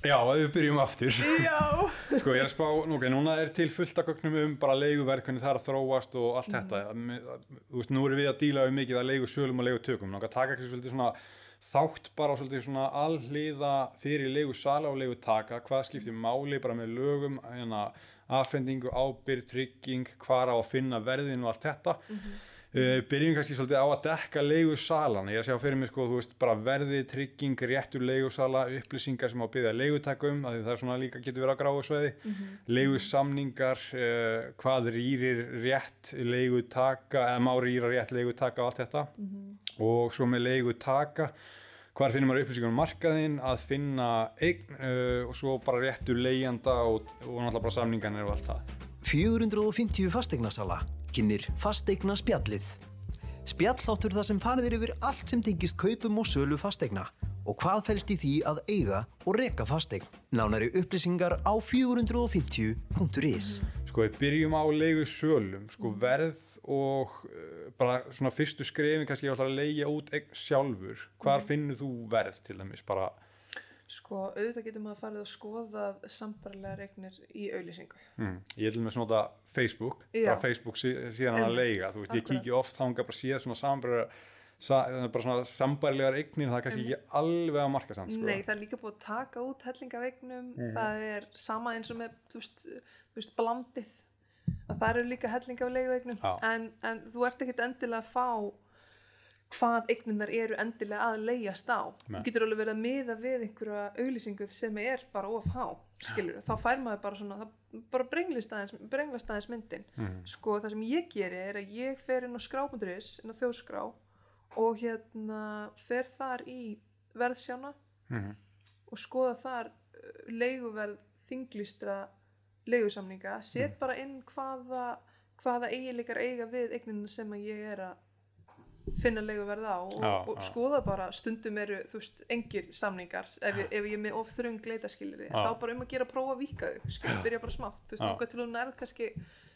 Já, við byrjum aftur. Já. Sko ég er að spá, ok, núna er til fullt af gögnum um bara leiguverð, hvernig það er að þróast og allt Mhm. þetta Þú veist, nú erum við að díla um mikið að leigu sölum og leigu tökum Náttúrulega taka ekki svolítið svona þátt bara svolítið svona alliða fyrir leigu sala og leigu taka hvað skiptir máli bara með lögum hérna, affendingu, ábyrð, trygging hvar á að finna verðin og allt þetta Uh, byrjum kannski svolítið á að dekka leigusalan, ég er að sjá fyrir mig sko, þú veist, bara verði, trygging, réttur leigusala, upplýsingar sem á að byggja leigutakum, að það er svona líka getur verið á gráu sveiði, leigusamningar, uh, hvað rýrir rétt leigutaka, eða má rýra rétt leigutaka og allt þetta. Og svo með leigutaka, hvar finnum maður upplýsingar um markaðinn, að finna eign uh, og svo bara réttur leigjanda og, og náttúrulega bara samningarnir og allt það. 450 fasteignasala kynir fasteigna spjallið. Spjalláttur þar sem farið er yfir allt sem tengist kaupum og sölu fasteigna og hvað fælst í því að eiga og reka fasteign. Nánari upplýsingar á 450.is. Sko við byrjum á leigu sölum, sko verð og uh, bara svona fyrstu skrefin kannski ég ætla að leigja út sjálfur. Hvar finnur þú verð til dæmis bara? Sko, auðvitað getur maður farið að skoða sambarlega regnir í auðlýsingu. Hmm. Ég vil með svona þetta Facebook, Já. bara Facebook sí, síðan að leiga, þú veist ég akkurat. kíkja oft þanga bara séð svona sambarlega sa, bara svona sambærilegar eignir, það er kannski ekki alveg að marka samt sko. Nei, það er líka búið að taka út hellingavegnum, það er sama eins og með, þú veist, þú veist blandið, að það eru líka hellingavegnum, en, en þú ert ekkert endilega að fá hvað eignunar eru endilega að leigjast á. Þú getur alveg verið að miða við einhverja auglýsingu sem er bara of há, skilur þá fær maður bara svona, bara brenglast aðeins myndin. Sko það sem ég geri er að ég fer inn á skrá.is, inn á þjóðskrá og hérna fer þar í verðsjána og skoða þar uh, leiguverð þinglýstra leigusamninga, set bara inn hvaða, hvaða eiginleikar eiga við eignina sem að ég er að finna leiguverð á og, Já, og já. skoða bara stundum eru þú veist, engir samningar ef, ef ég er með of þröng leitaskilri Já. þá bara um að gera prófa þau skilur, byrja bara smátt, þú veist, þá til þú nærð kannski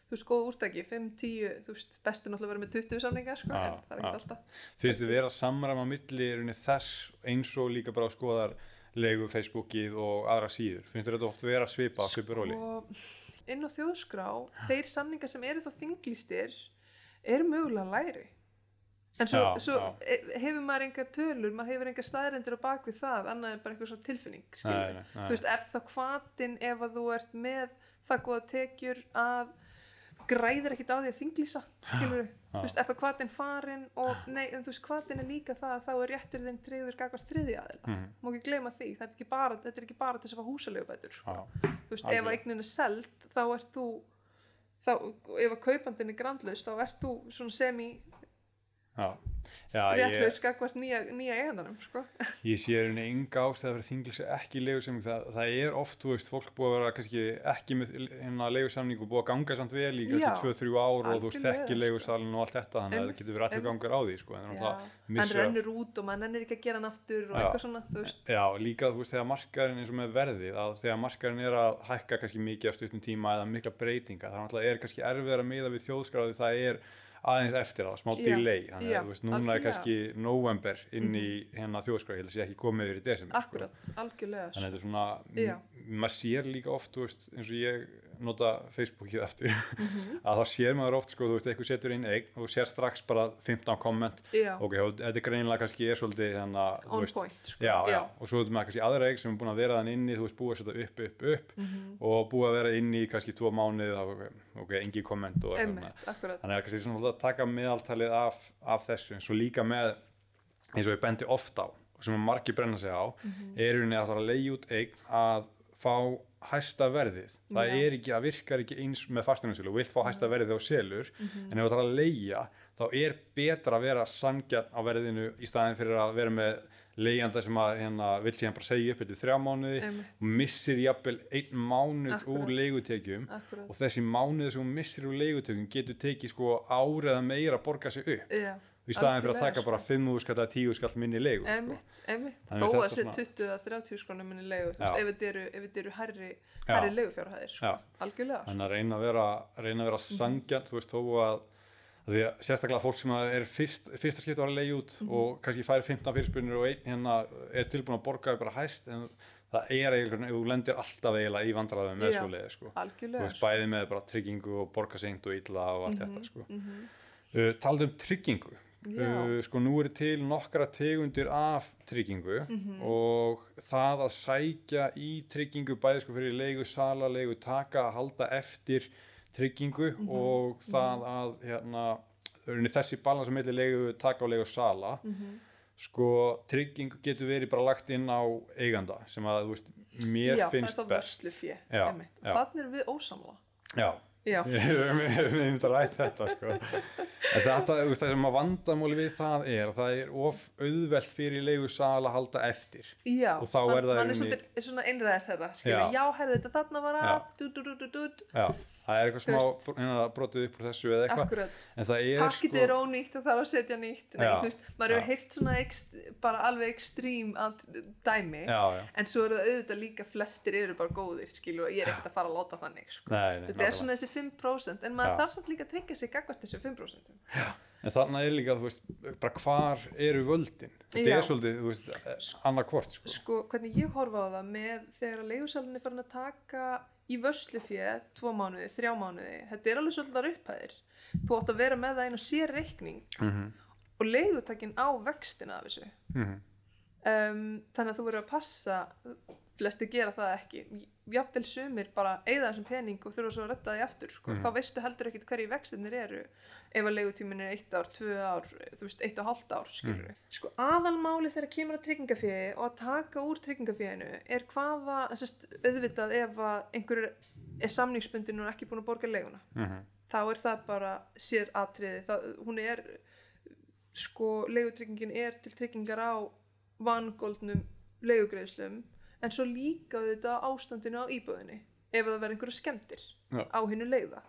þú veist, góð úrtaki, 5, 10 þú veist, bestu náttúrulega vera með 20 samningar sko, en það er ekki alltaf Finnst þið vera samræma milli í rauninni þess eins og líka bara að skoðar leigu Facebookið og aðra síður? Finnst þið þetta oft vera svipa, svipuróli? og inn á þjóðskrá þeir samningar sem eru þá þinglýstir eru mögulega læri en svo, Já, svo já. e- hefur maður engar tölur, maður hefur engar staðrendir á bak við það, annað en bara einhver svona tilfinning Nei, nei, nei. veist, er það hvatin ef að þú ert með það góða tekjur að græðir ekkit á því að þinglýsa skilur, þú veist, er það hvatin farin og nei, en þú veist, hvatin er líka það að þá er réttur þinn tryggður gagvart þriði aðila Mhm. má ekki gleyma því, það er ekki bara, þetta er ekki bara þess að fá húsaleigubætur sko þú veist, ef eignin er seld þá ert þú þá, ef að kaupandinn er grandlaust þá ert þú já ég, réttlaus gagvart nýja, nýja eigandanum sko. ég sé rauninni enga ástæða fyrir þinglýsi ekki leigusamning, það, það er oft, þú veist, fólk búið að vera kannski ekki með hérna leigusamning og búið að ganga samt vel í kannski 2-3 ár og þú veist, þekki sko. leigusalinn og allt þetta, þannig að það getur verið allir gangar á því, sko, en Já, náttúrulega hann rennur út og mann ennir ekki að gera hann aftur og Já. eitthvað svona þú veist, Já, líka þú veist þegar markaðurinn eins og með verðið að þegar markaðurinn er að hækka kannski mikið aðeins eftir það, smá delay þannig að veist, núna algjörlega. er kannski november inn í hérna ég held að sé ekki komið yfir í desember sko. akkurat, algjörlega þannig sko. að þetta er svona, maður sér líka oft þú veist, eins og ég nota Facebookið aftur, Mhm. að þá sér maður oft sko, þú veist, eitthvað setur inn eign og sér strax bara 15 komment Já. ok, þetta er greinilega kannski er svolítið þú On veist, point, sko. já, já. Og svo er þetta kannski aðra eign sem er búin að vera þann inni, þú veist, búið að setja upp, upp, upp Mhm. og búið að vera inni í kannski tvo mánuði, þá, ok, engi komment og þannig að kannski svona að taka meðaltalið af, af þessu, eins og líka með eins og ég bendi oft á sem margir brenna sig á Mhm. er unni að það að leiða út eign að fá hæsta verðið það Já. er ekki, það virkar ekki eins með fasteignarsölu og vilt fá hæsta verðið á selur Mhm. en ef það er að leigja þá er betra að vera sangjarn á verðinu í staðin fyrir að vera með leigjanda sem að hérna, vill síðan bara segja upp eftir þrjá mánuði og missir jafnvel einn mánuð Akkurat. úr leigutekjum Akkurat. og þessi mánuð sem hún missir úr leigutekjum getur tekið sko árið eða meira að borga sig upp Já, í staðin fyrir að taka sko. bara 5 skall eða 10 skall minni leigu sko. Þó að sé svona- 20 eða 30 skrónum minni leigu, þú Já. veist, ef þetta eru, herri, herri leigufjárhæðir, sko, algjörlega, sko. þannig að reyna að vera, reyna að vera sangjarn þú veist þó að, að því að sérstaklega fólk sem að er fyrst, fyrsta skipt að vera leið út og kannski færi 15 fyrirspunir og einn hérna er tilbúin að borga bara hæst en það er eiginlega, þú lendir alltaf eiginlega í vandræðum með svo leiði sko. þú veist, bæði með bara tryggingu og borgaseint og illa og allt þetta sko. mhm. uh, taldu um tryggingu. Uh, sko nú eru til nokkra tegundir af tryggingu Mhm. og það að sækja í tryggingu bæði sko fyrir leigu sala, leigu taka að halda eftir tryggingu Mhm. og það að hérna, þessi balans milli leigu taka og leigu sala Mhm. sko tryggingu getur verið bara lagt inn á eiganda sem að veist, mér já, finnst það er það best vörslufé Já, einmitt. já. þannig erum við ósamla já, já, við höfum myndið að rætt þetta sko. En þetta, þú veist, það sem að vandamáli við það er að það er of auðvelt fyrir leigu sala að halda eftir já Og þá er það er svolítið svona einræðisherra Já. já, já herði þetta þarna var Já. að dú, dú, dú, dú. já, það er eitthvað smá hérna, brotið upp úr þessu eða eitthvað. En það er pakkitið er ónýtt og það er að setja nýtt. Nei, veist, maður hefur heyrt svona ekst, bara alveg ekstrím dæmi já, já, en svo eru það auðvitað líka flestir eru bara góðir skilu og ég er ekkert að fara að láta þannig sko. nei, þetta er svona þessi 5% en maður Já. þarf samt líka að tryggja sig gagvart þessu 5% en þannig er líka, þú veist, bara hvar eru völdin? Þetta er svolítið, þú veist, annarkvort sko. sko hvernig ég horfa á það með þegar að leigusalinn er farin að taka í vörslufjö tvo mánuði, þrjá mánuði þetta er alveg svolítið upphæðir þú átt að vera með það einu sér reikning mm og leigutakinn á vextina af þessu -hmm. um, þannig að þú verður að passa flesti gera það ekki jafnvel sumir bara eigða þessum pening og þurfa svo að retta því aftur sko. Mhm. þá veistu heldur ekkit hverju vextinir eru ef að leigutímin er eitt ár, tvö ár þú veist, eitt og hálft ár, skilur Mhm. sko aðalmáli þegar kemur að tryggingafíði og að taka úr tryggingafíðinu er hvaða, sérst, auðvitað ef að einhver er samningsbundin og er ekki búin að borga leiguna. Mm þá er það bara sér atriði. Það, hún er sko, leigutryggingin er til tryggingar á vangoldnum leigugreiðslum en svo líka auðvitað á ástandinu á íbúðinni ef það verður einhverja skemmtir Já. á hinnu leiða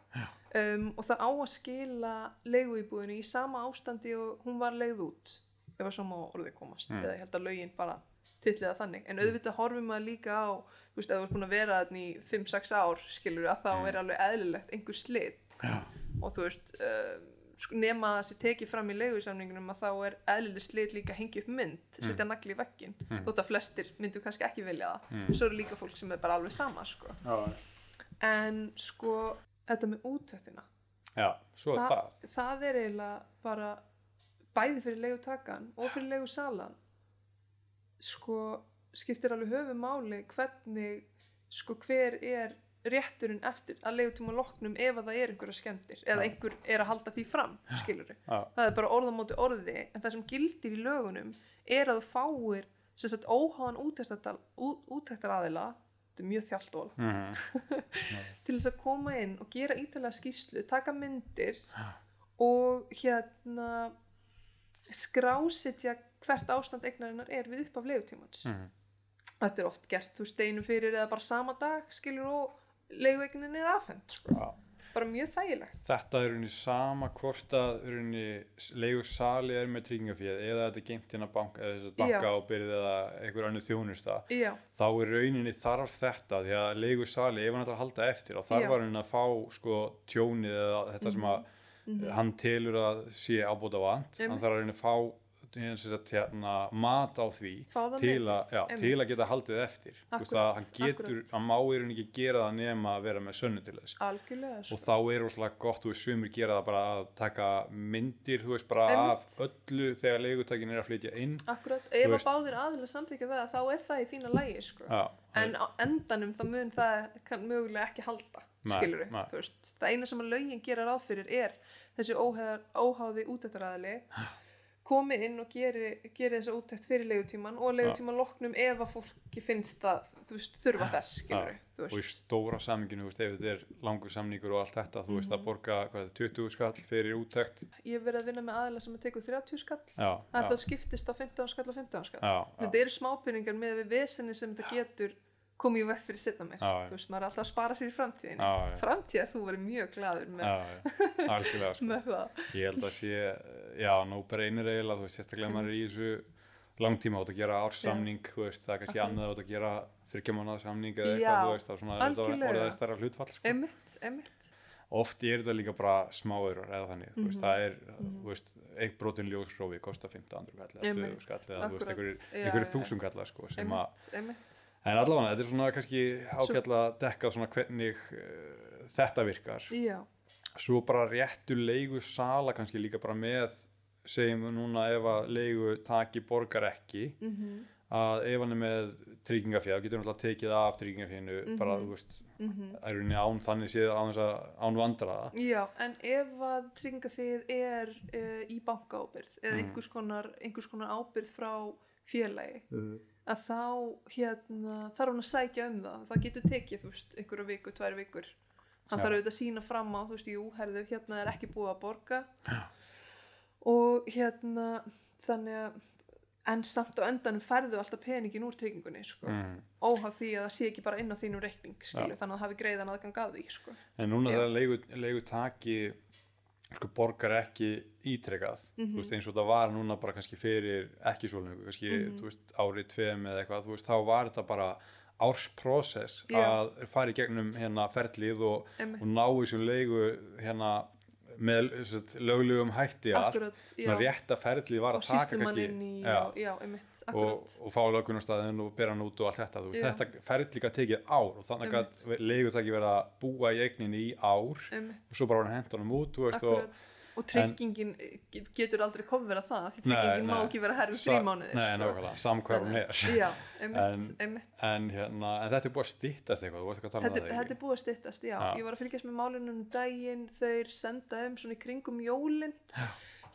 um, og það á að skila leiguíbúðinni í sama ástandi og hún var leigð út ef að svo má orðið komast. Mm. eða ég held að lögin bara tilliða þannig. En auðvitað horfum maður líka á þú veist, ef þú ert búin að vera þarna í 5-6 ár skilur að þá er alveg eðlilegt einhver slit. Já, og þú veist uh, sko, nema að það sé tekið fram í leigusamningunum að þá er eðlileg slit líka að hengja upp mynd setja nagli í veggin Mm. þótt að flestir myndu kannski ekki vilja það. Mm. en svo eru líka fólk sem er bara alveg sama sko. en sko þetta með útættina já, svo er það, það er eiginlega bara bæði fyrir leigutakan og fyrir leigusalan sko skiptir alveg höfu máli hvernig sko hver er rétturinn eftir að leigutíma loknum ef að það er einhverja skemmtir eða Já. einhver er að halda því fram skilur já, það er bara orðamóti orði en það sem gildir í lögunum er að þú fáir óháðan útæktar aðila þetta er mjög þjáltól mm til þess að koma inn og gera ítalega skýslu, taka myndir og hérna skrásetja hvert ástand eignarinnar er við upp af leigutímans. Mm þetta er oft gert, þú veist, einu fyrir eða bara sama dag, skilur og leiguegnin er afhend, sko, bara mjög þægilegt. Þetta er rauninni sama hvort að rauninni leigu sali er með tryggingafíð eða þetta er geimt inn að banka eða banka ábyrð eða einhver annir þjónusta já, þá er rauninni þarf þetta því að leigu sali ef hann ætlar að halda eftir og þarf hann að fá sko tjónið eða þetta sem að Mhm. hann telur að sé ábúta vant hann Einmitt. þarf að rauninni að fá hérna, hérna, mat á því það til að, já, til að geta haldið eftir. Veist, að hann getur, hann má í rauninni ekki gera það nema að vera með sönnu til þess. Algjörlega, og sko, þá er rosalega gott, veist, sumir gera það bara að taka myndir, þú veist, bara Einmitt. af öllu þegar leigutækin er að flytja inn. Akkurat ef að báðir aðilega samþykja það, þá er það í fína lægi, sko. Já, en á endanum þá mun það kann mögulega ekki halda skilur við, það eina sem að lögin gera ráð fyrir er þessi óháði útæktaraðili komi inn og geri, geri þessa útækt fyrir leigutíman og leigutíman loknum ef að fólki finnst það veist, þurfa þess, skilur og í stóra saminginu, ef þetta er langur samningur og allt þetta, þú veist, Mhm. að borga hvað, er það, 20 skall fyrir úttækt ég hef verið að vinna með aðila sem að tekur 30 skall. Já, það er já, þá skiptist á 15 skall og 15 skall. Já, þetta eru smápinningar með við vesenni sem þetta getur komið í vekk fyrir setna mér já. þú veist, maður er alltaf að spara sér í framtíðinni Já, já. framtíða þú verið mjög glaður með, já, já, algjörlega, sko með það ég held að sé, já, no brainer eiginlega, þú veist, sérstaklega ef maður er í þessu langtíma átt að gera ársamning, þú veist, það er kannski Akkurat. annað átt að gera þryggjamanað samning eða eitthvað, þú veist, það er svona, algjörlega. orðið stærra hlutfall, sko. Einmitt, einmitt. oft er þetta líka bara smáaurar eða þannig, þú veist, Mhm. það er þú veist, einn brotin ljósrófi kostar 1500 kall eða Einmitt, 2000 kall eða þú veist, einhverjir kallar sko, sem að. En allavega þetta er svona kannski ágætla að dekka svona hvernig uh, þetta virkar. Já, svo bara réttu leigu sala kannski líka bara með segjum við núna ef að leigu taki borgar ekki mhm, að ef hann er með tryggingafélag getur hann alltaf tekið af tryggingafínu bara þú veist mhm. það er rauninni án þannig séð án, án vandraða Já, en ef að tryggingafið er uh, í bankaábyrð eða Mm. einhvers, konar, einhvers konar ábyrð frá félagi að þá hérna, þarf hann að sækja um það það getur tekið, þú veist, einhverja viku, tvær vikur hann Já. þarf auðvitað að sína fram á þú veist, jú, herðu, hérna er ekki búið að borga og hérna þannig að en samt á endanum færðu alltaf peningin úr tryggingunni sko. mm. óhaf því að það sé ekki bara inn á þínum reikning skilu, Já. þannig að það hafi greiðan aðgang að því sko. en núna Já. þegar leigu, leigu taki sko, borgar ekki ítrekað. Mhm. þú veist, eins og það var núna bara kannski fyrir ekki svo lengur, kannski þú veist, árið tveim eða eitthvað, veist, þá var þetta bara ársprósess að fara í gegnum hérna ferlið og, og ná þessu leigu hérna með löglegum hætti allt. Akkurat, svona já. rétta ferlið var og að taka kannski í, já, já, einmitt, og, og fá lögunarstaðin og bera hann út og allt þetta, þú veist, Já. þetta ferli gæti tekið ár og þannig að leigutaki verið að búa í eigninni í ár einmitt, og svo bara hann hendur hann út þú veist, og, og tryggingin en, getur aldrei komið að það því tryggingin má ekki vera herri Sa- þrjú mánuði Nei, nákvæmlega, samhver hún er. Já, einmitt, En- en, hérna, en þetta er búið að tala um Þetta, þetta er búið að styttast, já. Já. Ég var að fylgjast með málinu um daginn, þeir senda um svona í kringum jólin.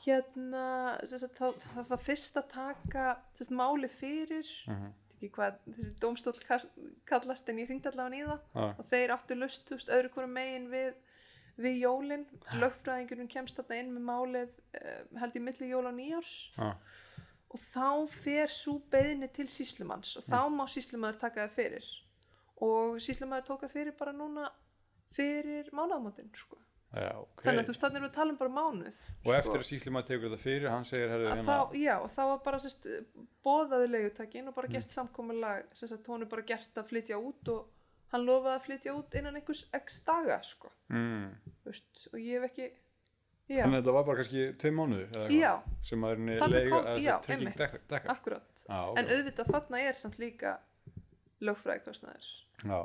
Hérna, sagt, það, það, það fyrst að taka sagt, máli fyrir, Mhm. ekki hvað þessi dómstól kall- kallast en ég hringdi allavega í það Já. og þeir áttu lust, öðru hverju megin við, við jólin. Lögfræðingurinn kemst þarna inn með málið, uh, held ég milli jól og nýjárs Já. og þá fer svo beðni til síslumanns og þá má síslumadur taka það fyrir og síslumadur tók það fyrir bara núna fyrir mánaðamótin sko. Já, ok þannig að þú veist þannig við að tala um bara mánuð og eftir að síslum að tegur þetta fyrir hann segir að hérna, þá, já, og þá var bara sérst, bóðaði leigutakinn og bara Mm. gert samkomulag sérst að hún er bara gert að flytja út og hann lofaði að flytja út innan einhvers x daga sko, mm, veist, og ég hef ekki já, þannig að þetta var bara kannski tvei eitthvað, Já. sem að er Þarna leiga já, einmitt. dekka, dekka. akkurat Já, ok. en auðvitað þarna er samt líka lögfræðikostnaður já.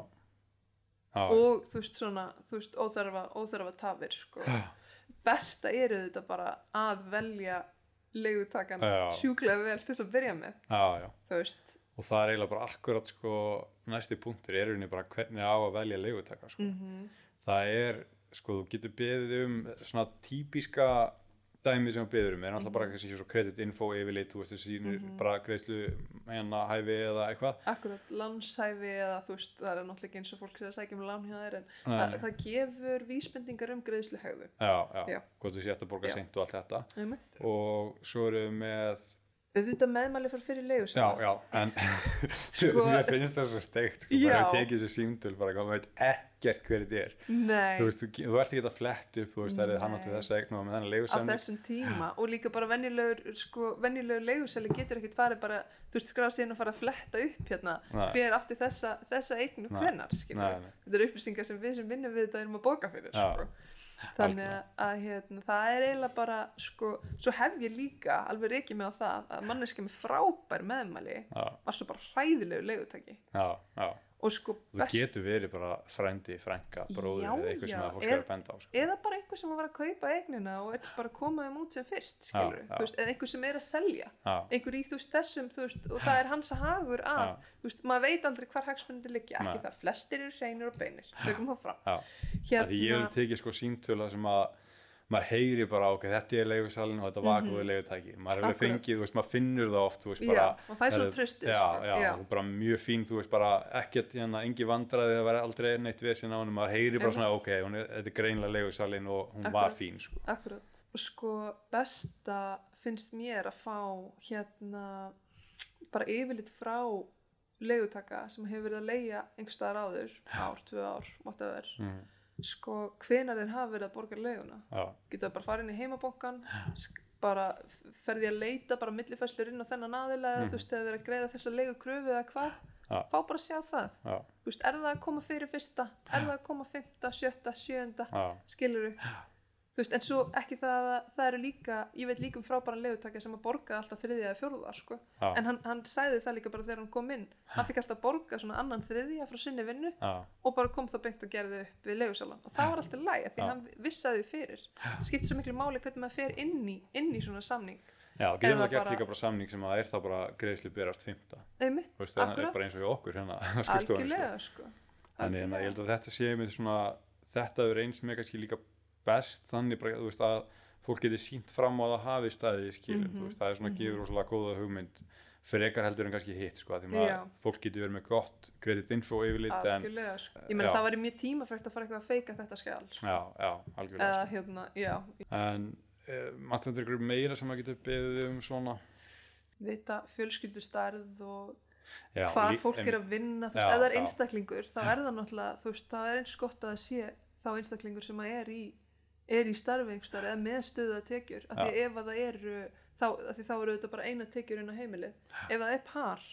Já. og þú veist svona þú veist óþarfa, óþarfa tafir sko. Besta er auðvitað bara að velja leigutakan sjúklega vel til þess að byrja með já, já þú veist og það er eiginlega bara akkurat sko næsti punktur er rauninni bara hvernig á að velja leigutaka sko. Mhm. það er sko þú getur beðið um svona típiska dæmi sem þú beður um er Mhm. alltaf bara kannski svo credit info yfirleitt þú veist þessi sýnir bara greiðslu hérna hæfi eða eitthvað akkurat lánshæfi eða þú veist það er náttúrulega ekki eins og fólk sem sækja um lán hjá þér en það, það gefur vísbendingar um greiðsluhegðu já, já, Já. hvort þú sétt að borga seint og allt þetta Einmitt. og svo erum við með auðvitað meðmæli fyrir fyrir leigu já, já, en Sko- ég finnst það svo steikt sko, bara að tekið þessu símtöl bara hvað maður veit ekkert hver þetta er. Nei. Þú veist, þú, þú ert ekki að flett upp þú veist, það er hann átti þess að eignu með þennan á leigusamning þessum tíma. Og líka bara venjulegur sko, venjulegur leigusæli getur ekkert farið bara þú veist skráð síðan að fara að fletta upp hérna. Nei. hver átti þessa, þessa eignu Nei, nei. þetta eru upplýsingar sem við sem vinnum við þetta erum að boka fyrir sko. Þannig að, hérna, það er eiginlega bara sko, svo hef ég líka alveg reykið mig á það að manneski með frábær meðmæli já, var svo bara hræðilegu leigutaki. Já, já og sko þú getur verið bara frændi, frænka, bróður eða eitthvað sem já, að fólk er- að benda á sko. eða bara einhver sem var að kaupa eignina og er bara að koma þeim út sem fyrst Já, já. veist, eða einhver sem er að selja já, einhver í þú veist þessum veist, og það er hans hagur að Já. þú veist, maður veit aldrei hvar hagsmunandi liggja ekki það, flestir eru hreinir og beinir tökum það fram hérna, ég vil tekið sko síntöla sem að maður heyri bara ok, þetta er leigusalinn og þetta var Mhm. góði leigutæki. Maður hefur fengið, veist, maður finnur það oft veist, Já, bara, maður fær svona herru, traustið, já, sko, já, já. bara mjög fín, þú veist, bara ekkert hérna, engi vandræði að vera aldrei neitt vesinn á henni maður heyri bara Einmitt. svona, ok, er, þetta er greinlega leigusalinn og hún var Akkurat. fín, sko. Akkurat. Og sko besta finnst mér að fá hérna bara yfirleitt frá leigutaka sem hefur verið að leigja einhver staðar áður, ár, tvö ár, whatever. Mm, sko hvenar þeir hafa verið að borga leiguna já, geta bara farið inn í heimabankan sk- bara ferði að leita bara millifæslur inn á þennan aðila eða þú veist, þegar verið að greiða þessa leigu kröfu eða hvað? Fá bara að sjá það. Veist, er það að koma fyrir fyrsta? Er það að koma fymta, sjötta, sjöunda? Já, skilur þú veist, en svo ekki það að það eru líka, ég veit líka um frábæran legutaka sem að borga alltaf þriðja eða fjórða sko. Já. en hann, hann sagði það líka bara þegar hann kom inn. Hann fikk alltaf borga svona annan þriðja frá sinni vinnu já, og bara kom það beint og gerði upp við legusalan og það var alltaf læg því Já. hann vissaði fyrir. Það skiptir svo miklu máli hvernig maður fer inn í, inn í svona samning. Já, getum Eða það gert líka bara samning sem að er það bara greiðslu berast fymta Þú veist, það er bara eins og við okkur hérna á skrifstofunni, sko. algjörlega sko. þannig hérna, ég held að þetta sé með svona þetta er eins með kannski líka best þannig bara, veist, að fólk geti sínt fram á að það hafi staði skilur, Mhm, þú veist, það er svona gefur rosalega góða hugmynd frekar heldur en kannski hitt sko, því Já. fólk geti verið með gott kredit info yfirlit en, sko. ég Já. það væri mjög tímafrægt að fara eitthvað að feika þetta skjál sko. já, já, algjörlega eða hérna, já, sko. en uh, mannst þetta ykkur meira sem maður getur beðið um svona vita fjölskyldustærð og já, hvað fólk em- er að vinna veist, ef það er einstaklingur þá er það náttúrulega, þú veist, það er eins gott að sé þá einstaklingur sem að er í er í starfi einhverstaðar eða með stöðu að tekjur, af því Já. ef að það eru þá, þá eru þetta bara eina tekjur inn á heimilið, ef það er par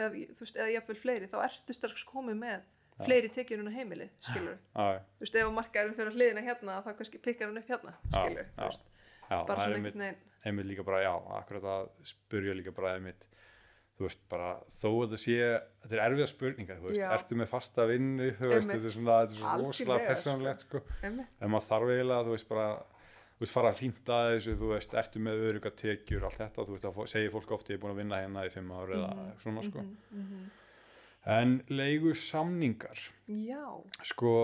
eða, veist, eða jafnvel fleiri, þá ertu strax komið með fleiri tekjur inn á heimilið, skilur já, þú veist, ef að markaðurinn fyrir hliðina hérna þá kannski pikkar hann upp hérna, Já, skilur já. já, bara svona einhvern veginn. einmitt líka bara, já, akkurat að spurja líka bara einmitt, þú veist, bara þó að það sé, þetta er erfiða spurninga þú veist, Já. ertu með fasta vinnu þú veist, þetta er svona, þetta er svona rosalega persónulegt, sko, einmitt, en maður þarf eiginlega, þú veist, bara þú veist, fara að þessu, þú veist, ertu með öruga tekjur, allt þetta, þú veist, fó- segir fólk oft ég er búin að vinna hérna í fimm ár eða Mhm, svona, sko, mhm. en leigu samningar já, sko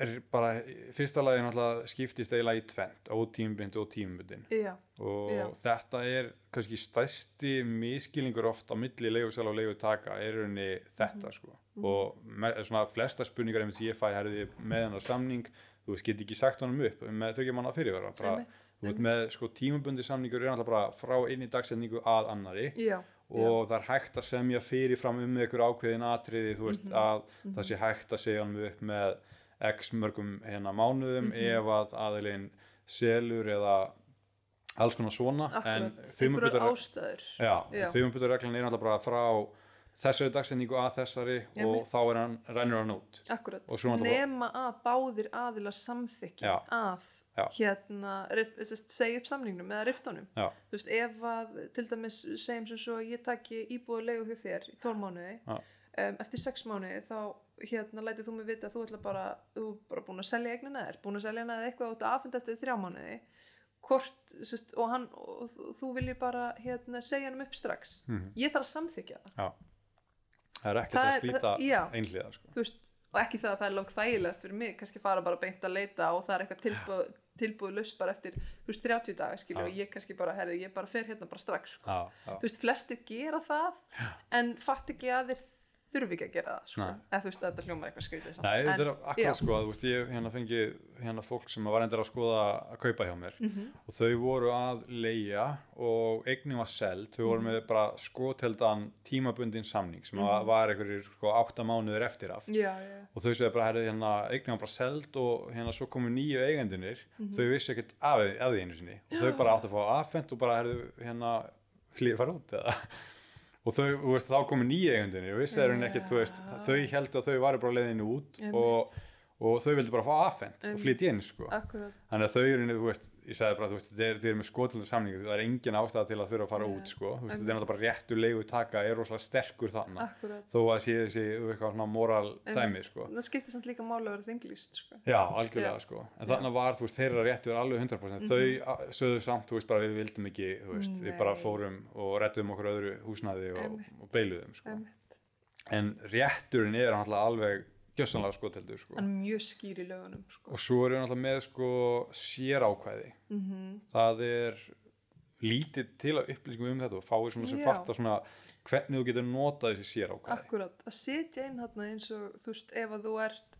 er bara, fyrsta lagi náttúrulega skiptist eiginlega í tvent, ótímbind og tímabindin já, og Já. þetta er kannski stæsti miskilingur oft á milli leigusala og leigutaka er í rauninni þetta Mhm. sko. Og með, svona flesta spurningar sem ég fæ herði með hennar samning þú veist, get ekki sagt honum upp með þau ekki manna fyrirvara bara, einmitt, þú veit með sko tímabundi samningur er alltaf bara frá einni dagsetningu að annari já, og það er hægt að semja fyrirfram um ykkur ákveðin atriði þú veist Mhm. að það sé hægt að segja hann upp með x mörgum hérna mánuðum Mhm. ef að aðilinn selur eða alls konar svona en akkurat, Já. þumubutareglan er alltaf bara frá þessari dagsetningu að þessari og Einmitt. þá er hann, rennur hann út akkurat, náttúrulega- nema að báðir aðilar samþykki Já. að Já. hérna segja upp samningnum eða riftunum þú veist, ef að til dæmis segjum sem svo ég taki íbúið legu hjá þér í 12 mánuði Já. Um, eftir 6 mánuði þá hérna lætið þú mig vita að þú ætla bara þú er bara búin að selja eignina þér búin að selja hana eða eitthvað út að afhenda eftir 3 mánuði hvort, sest, og hann og þú- viljið bara hérna segja hann upp strax Mhm. ég þarf að samþykja það já það er ekkert Það að slíta það- já. einhliða sko. og ekki það að það er langt þægilegt fyrir mig, kannski fara bara beint að leita og það er eitthvað tilbúið, tilbúið laust bara eftir, veist, 30 daga skilur Já. og ég kannski bara, herði, ég bara fer hérna bara strax sko. já, já, veist, flestir gera það en fatt ekki að þeir þurfi ekki að gera það sko. Eða þú veist, þetta hljómar eitthvað skrítið. Nei, þetta er akkurat sko að veist, ég hérna fengi hérna fólk sem var endur að skoða að kaupa hjá mér Mhm. og þau voru að leia og eignin var seld, þau Mhm. voru með bara skoteldan tímabundin samning sem Mhm. var einhverjir sko átta mánuður eftir af já, já, og þau segja bara, herrið, hérna, eignin var bara seld og hérna svo komu nýju eigendunir Mhm. þau vissi ekkert af, af því einu sinni og þau bara áttu að fá affent og bara, herrið, hérna hlýði fara út eða og þau, þú veist, þá komu nýju eigendunir og vissi þeir henni ekkert, þú veist, þau heldur að þau varu bara leiðinu út og, og þau vildu bara fá affent og flytja inn, sko. Þannig að þau eru, þú veist, ég sagði bara, þú veist, þið eru, þið eru með skotilda samningu, það er engin ástæða til að þurfa að fara Nei. út, sko, þú veist, þetta er náttúrulega bara réttur leigu taka, er rosalega sterkur þannig, akkurat, þó að sé þessi, eitthvað svona moral dæmi, sko. það skiptir samt líka máli að vera þinglýst sko. Já, algjörlega, Já. sko, en þannig var, þú veist, þeirra réttur alveg 100%, þau a- sögðu samt, þú veist, bara við vildum ekki, veist, við bara fórum og rettum okkur öðru húsnæði og, og beiluðum, sko. En rétturinn er náttúrulega alveg gjössanlega skoteldur, sko. er mjög skýr í lögunum sko. Og svo erum við náttúrulega með, sko, sérákvæði. mm það er lítið til að upplýsingum um þetta og fáið svona sem fatta svona hvernig þú getur notað þessi sér ákvæði Akkurat, að setja inn þarna eins og þú veist, ef að þú ert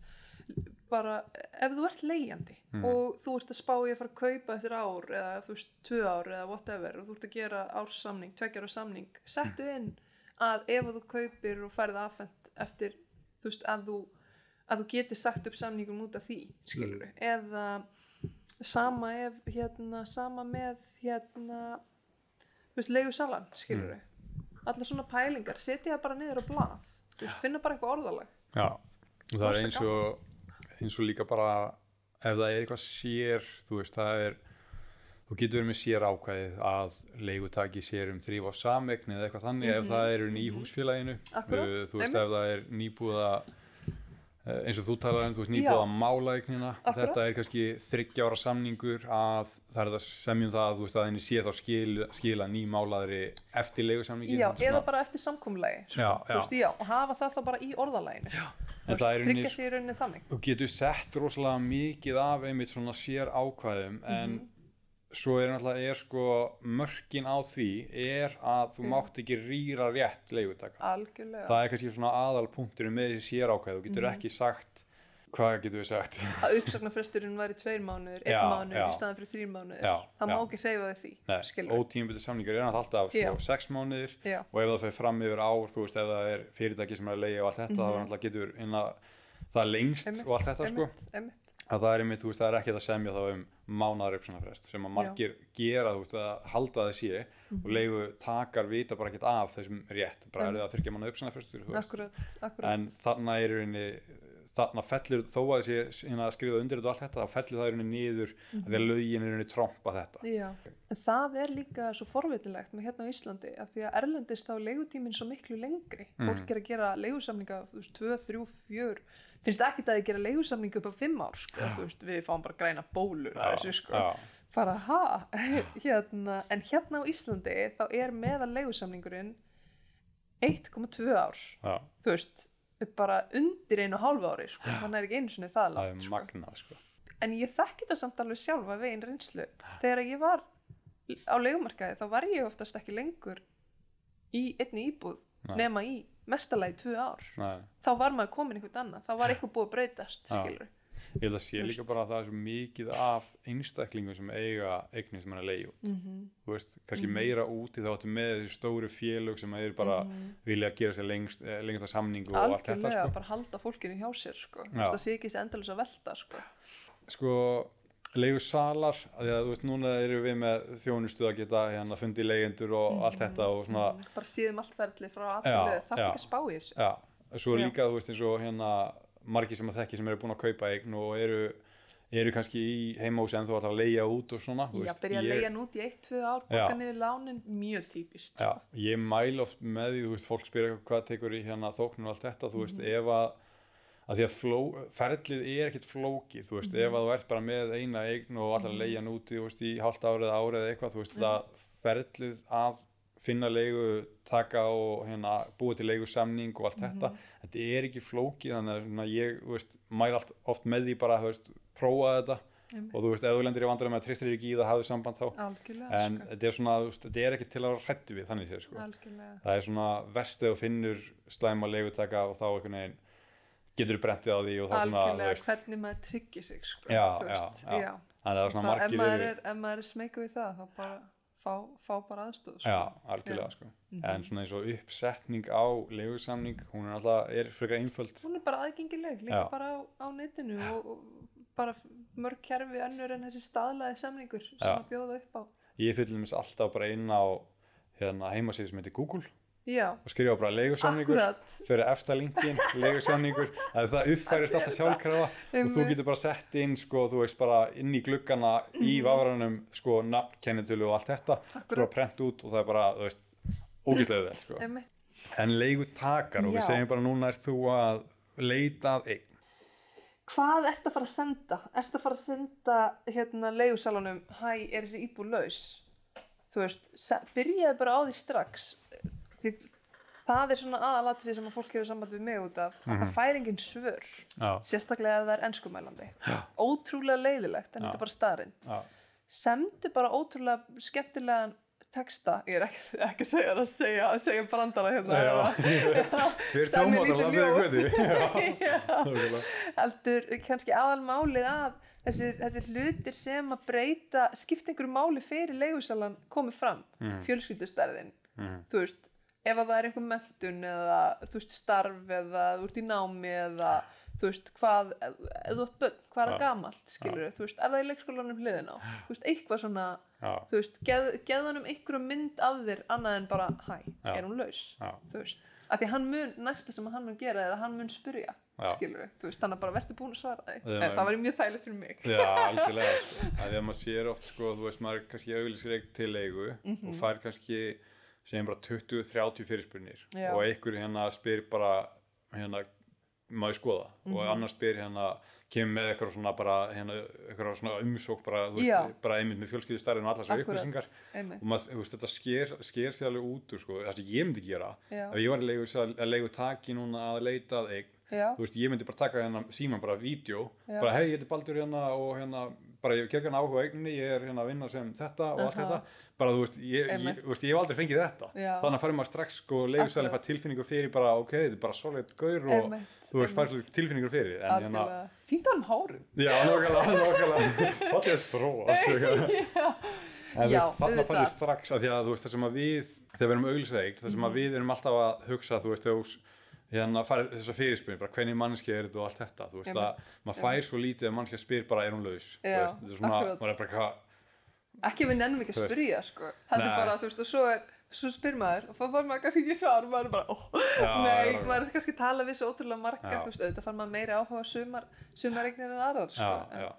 bara, ef þú ert leigjandi Mhm. og þú ert að spá í að fara að kaupa eftir ár eða þú veist, tvö ár eða whatever og þú ert að gera ársamning, tveggjar samning settu inn að ef að þú kaupir og færið affent eftir, þú veist, að þú að þú getur sagt upp samningum út af því skilur Mm. eða sama ef, hérna, sama með hérna þú veist, leigu salan, skilur Mm. allar svona pælingar, setja það bara niður á blað. Þú veist, finna bara eitthvað orðalag. Já, og það er eins og eins og líka bara ef það er eitthvað sér þú veist, það er þú getur verið með sér ákvæðið að leigutaki sér um þrýf á samegn eða eitthvað þannig ef það er í húsfélaginu. Akkúrat, Uh, þú veist ef það er nýbúða eins og þú talar um, þú veist nýbúða málaegnina þetta er kannski þryggja ára samningur að það er það semjum það þú veist að henni sé þá skil, skila nýmálaðri eftir leigusamningin já, eða bara eftir samkomulagi. Já, Þú veist, já, og hafa það þá bara í orðalæginu í rauninni- tryggja sér rauninni þannig. Þú getur sett rosalega mikið af einmitt svona sér ákvæðum en Mhm. Svo er náttúrulega er sko mörkin á því er að þú mátt ekki rýra rétt leigutaka algjörlega það er kannski svona aðalpunkturinn með þessi sér ákvæð þú getur Mhm. ekki sagt hvað getur við sagt að uppsagnarfresturinn væri tveir mánuður, einn mánuður í staðan fyrir þrýr mánuður Já, það má já. ekki hreyfa við því Nei, skilur ótímabili samningar er náttúrulega alltaf sko, Já. sex mánuðir já, og ef það fyrir fram yfir ár þú veist ef það er fyrirtæki sem er að leiða og allt þetta þá er náttúrulega getur það lengst. Einmitt, og allt þetta sko einmitt, einmitt. Að það er einmitt, þú veist, það er ekki að semja þá um mánaðar uppsannafrest sem að margir gera, þú veist, að halda það sé Mhm. og leigu takar vita bara ekkert af þessum rétt, bara er það að þyrkja mánaðar uppsannafrestur, þú veist, akkurat, akkurat. En þarna er rauninni þarna fellur, þó að þessi hérna, skrifa undir þetta og allt þetta, þá fellur það í rauninni niður mm því að lögin er í rauninni trompa þetta. Já, en það er líka svo forvitilegt með hérna á Íslandi að því að erlendist þá leigutíminn svo miklu lengri. Mhm. fólk er að gera leigusamninga þú veist, 2, 3, 4 finnst ekkert að þið gera leigusamninga upp á 5 ár sko, veist, við fáum bara græna bólur af þessu sko, já, bara ha? Hérna, en hérna á Íslandi þá er meðal leigusamningurinn 1,2 ár. Já, þú veist, bara undir einu og hálfu ári sko, þannig er ekki einu sinni það það langt er sko. magnað, sko. En ég þekki það samt alveg sjálf að veginn reynslu. Þegar ég var á leigumarkaði þá var ég oftast ekki lengur í einni íbúð Nei. nema í mestalagi tvö ár Nei. þá var maður komin einhvern annað þá var eitthvað búið að breytast ég held að sé líka bara að það er svo mikið af einstaklingum sem eiga eignir sem er að leiða út mm -hmm. þú veist, kannski Mhm. meira úti þá áttu með þessi stóru félög sem eru bara vilja gera sér lengst, eh, lengsta samningu og allt þetta algjörlega sko. bara halda fólkinu hjá sér sko. Það sé ekki þessi endalus að velta sko. sko leigu salar, að því að þú veist núna erum við með þjónustu að geta hérna fundið leyendur og allt þetta og svona Mm, bara síðum allt ferli frá aðtölu þarf já. ekki að spá í þessu? Já, svo Já. líka þú veist eins og hérna margir sem að þekki sem eru búin að kaupa eign og eru, eru kannski í heimahúsi en þú ætlar að leia út og svona já, byrja að leia nút í 1-2 ár borga niður lánin, mjög típist Já, ég mæl oft með því, þú veist, fólk spyrir hvað tekur í hérna þóknun og allt þetta, þú veist, Mhm. ef að að því að fló, ferlið er ekkert flókið, þú veist, Mhm. ef að þú ert bara með eina eign og allar leia hann úti, þú veist, í halvt árið árið eða eitthvað, þú veist, það ferlið að finna leigu, taka og hérna búa til leigu samning og allt þetta, Mhm. þetta er ekki flókið, þannig að svona, ég, þú veist, mæl allt oft með því bara, þú veist, prófa þetta. Og þú veist, ef þú lendir í vandræðum með að tristir ekki í það, hafðu samband þá, algjörlega en sko. þetta er svona, þú veist, þetta er ekki til að hrættu við, þannig séð, sko. Algjörlega. Það er svona þegar þú finnur slæma leigutaka og þá einhvern veginn getur brentið á því og þá svona veist, hvernig maður tryggir sig sko, Já, já, já. þannig að það er svona þá, ef, margir maður er, maður er smeyku við það þá bara fá, fá bara aðstóð sko. já, algjörlega sko. En svona eins og uppsetning á leigusamning hún er alltaf, er frekar einföld. Hún er bara aðgengileg líka bara á, á netinu og, og bara mörg kerfi önnur en þessi staðlaði samningur sem að bjóða upp á. Ég fyllir mér alltaf bara inn á hérna, heimasíð sem heitir Google já, og skrifa bara leigusamningur akkurat. fyrir efsta linkin, leigusamningur. Að það uppfærist alltaf sjálfkrafa. Og þú getur bara sett inn sko, þú veist bara inn í gluggana í vafranum sko, nafn, kennitölu og allt þetta. Akkúrat. að prent út og það er bara, þú ógæslega vel, sko. En leigutakar og við segjum bara núna er þú að leita að eign hvað ert að fara að senda? ert að fara að senda hérna leigusalunum hæ, er þessi íbúr laus? þú veist, byrjaði bara á því strax því það er svona aðalatrið sem að fólk hefur samband við mig út af að það fær engin svör já, sérstaklega ef það er enskumælandi. Ótrúlega leiðilegt en Já. þetta er bara staðarinn já, semdu bara ótrúlega skemmtilegan texta, ég er ekki, ekki að segja það að segja, að segja brandara hérna. Tveir Semja tómatar heldur kannski aðalmálið af þessi, þessi hlutir sem að breyta skipta einhverju máli fyrir leigusalan komið fram, Mhm. fjölskyldustærðin. Mhm. þú veist, ef að það er einhver mentun eða þú veist starf eða þú ert í námi eða þú veist hvað, ef þú ert börn, hvað er það gamalt skilur þú veist, er það í leikskólanum hliðin á? Þú veist, eitthvað svona, já, þú veist geð, geðanum einhverju mynd af þér annað en bara, hæ, Já. er hún laus? Já. Þú veist, af því hann mun, næsta sem hann mun gera er að hann mun spyrja, Já. skilur við, þú veist, þannig að bara verður búin að svara því, Já, en það væri mjög þægilegt fyrir mig. Já, algjörlega. Að því að maður sér oft sko, þú veist, maður kannski eign til leigu Mhm. og fær kannski segjum bara 20-30 fyrirspurnir Já. og einhver hérna spyr bara hérna, maður skoða Mhm. og annar spyr hérna kemur með eitthvað svona bara hérna, eitthvað svona umsók bara, veist, bara einmitt með fjölskyldu stærðin og allar þessar upplýsingar og maður, veist, þetta sker, sker sér alveg út sko, það sem ég myndi gera Já. ef ég var að leigu taki núna að leita að eign Já, þú veist, ég myndi bara taka hérna síman bara vídeo, Já. bara hei, ég heiti Baldur hérna og hérna, bara ég hef kérkan áhuga eigninni, ég er hérna að vinna sem þetta og allt þetta, bara þú veist, ég, ég, þú veist, ég hef aldrei fengið þetta Já. þannig að farir maður strax sko, Akkurat. fær tilfinningu fyrir bara, ok, þetta er bara solid gaur og Einmitt, þú veist, svolítið tilfinningur fyrir en hérna, að hann hárum. já, bróa, Já, En þú Já, veist, þarna auðvitað. fannir strax að því að þú veist það sem að við, þegar við erum Mhm. sem að við erum alltaf að hugsa þú veist, þú hérna farið þess að fyrirspyrir bara hvernig mannski er þetta og allt þetta þú veist Einmitt. að maður fær svo lítið að mannski spyr bara er hún laus Já, þetta er svona, akkurat. maður er bara hvað ekki við nennum ekki að spyrja, sko. Heldur Nei. bara, þú veist, og svo er, svo spyr maður og þá fær maður kannski ekki svar og maður er bara, ó, Já, nei, já, já. maður er kannski að tala við svo ótrúlega marga, Já. þú veist, auðvitað fær maður meiri áhuga á sumar, sumaregnir en aðrar, sko. já, En- já,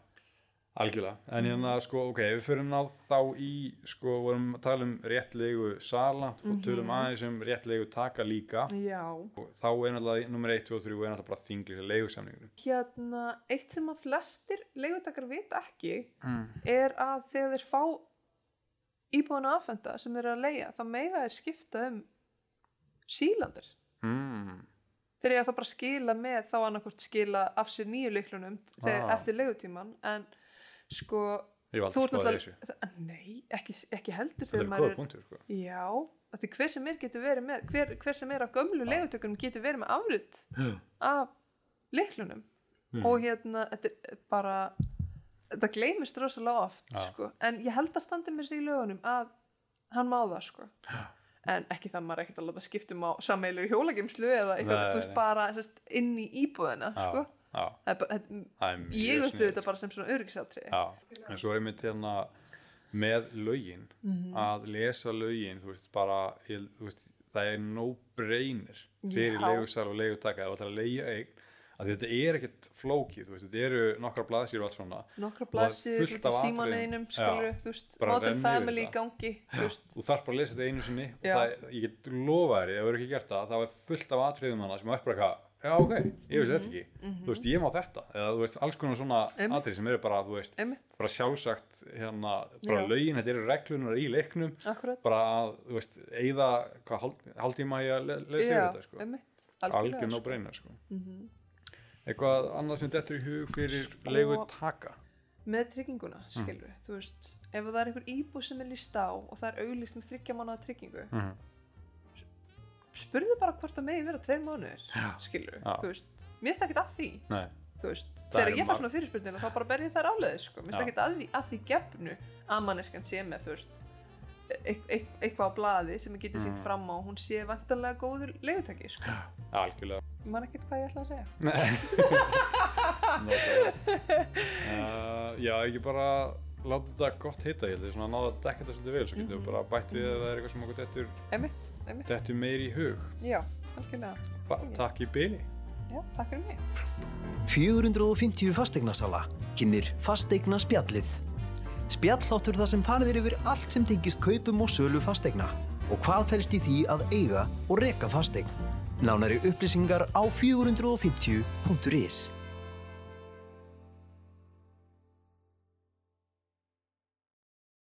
algjörlega en hérna sko, ok, við fyrir ná þá í sko, vorum að tala um réttlegu sala, mm tölum aðeins um réttlegu taka líka Já, og þá er náttúrulega, nummer 1, 2 og 3 er náttúrulega bara þinglis leigusamningur hérna, eitt sem að flestir leigutakar vita ekki mm. er að þegar þeir fá íbúinu aðfenda sem þeir eru að leia, þá mega þeir skipta um sílandir. Mm. Þeir eru að það bara skila með þá annarkvort skila af sér nýju leiklunum Ah. eftir leigutíman, en sko, ég var þú aldrei spáðið þessu nei, ekki, ekki heldur þegar er góða punktur sko. já, að því hver sem er getur verið með, hver, hver sem er á gömlu leigutökunum getur verið með afrit af leiklunum Mm. og hérna, þetta er bara þetta gleymist rosalega oft Já. sko. en ég held að standi mér sig í lögunum að hann má það sko. en ekki það maður er ekkert að láta skiptum á sammeilur hjólageimslu eða eitthvað, þú veist, bara sest, inn í íbúðina sko. Það er það er ég upplifði þetta bara sem svona öryggisátri Já, en svo er einmitt hérna með lögin Mhm. að lesa lögin, þú veist, bara ég, þú veist, það er no brainer fyrir Já. leigusal og leigutaka ef þú ætlar að leigja eign, að þetta er ekkert flókið, veist, þetta eru nokkra blaðsýr og allt svona, nokkra það er veist, bara modern family í gangi þú þarf bara að lesa þetta einu sinni og það, ég get lofa þér, ef þú eru ekki gert það þá er fullt af atriðum hana sem er bara eitthvað já ok, ég veist þetta ekki, þú veist, ég má þetta. Eða þú veist, alls konar svona Mhm, atrið sem eru bara, þú veist, einmitt, bara sjálfsagt hérna, bara Já. lögin, þetta eru reglunar í leiknum. Akkurat. Bara að, þú veist, eigða hvað, hálftíma í að le lesa yfir þetta, sko. einmitt, algjör algjörlega no sko. sko. Mhm. eitthvað annað sem dettur í hug fyrir Sko- leigu taka með trygginguna, Mm. skilur þú veist, ef það er einhver íbúð sem er líst á og það er auglýst með þryggja mánuða tryggingu mm. Spurðu bara hvort það megi vera tveir mánuðir Já. skilur, Já. þú veist mér finnst ekkert að því, nei, þú veist Það þegar er ég mar- svona fyrirspurnina þá bara ber ég þær áleiðis sko. mér finnst Já. ekkert að því, að því gefnu að manneskan sé með, þú veist eit- eit- eitthvað á blaði sem getur sýnt Mm. fram á og hún sé vantarlega góður leigutæki, sko. algjörlega ég man ekkert hvað ég ætla að segja Nei uh, Já, ekki bara láta þetta gott heita ég held svona að náða að dekka þetta svolítið vel svo getum við Mhm. bara bætt við að það er eitthvað sem okkur dettur, einmitt, dettur meir í hug. Já, algjörlega. Takk í byli já, takk fyrir mig. 450 fasteignasala kynir fasteigna spjallið. Spjalláttur þar sem farið er yfir allt sem tengist kaupum og sölu fasteigna og hvað felst í því að eiga og reka fasteign. Nánari upplýsingar á 450.is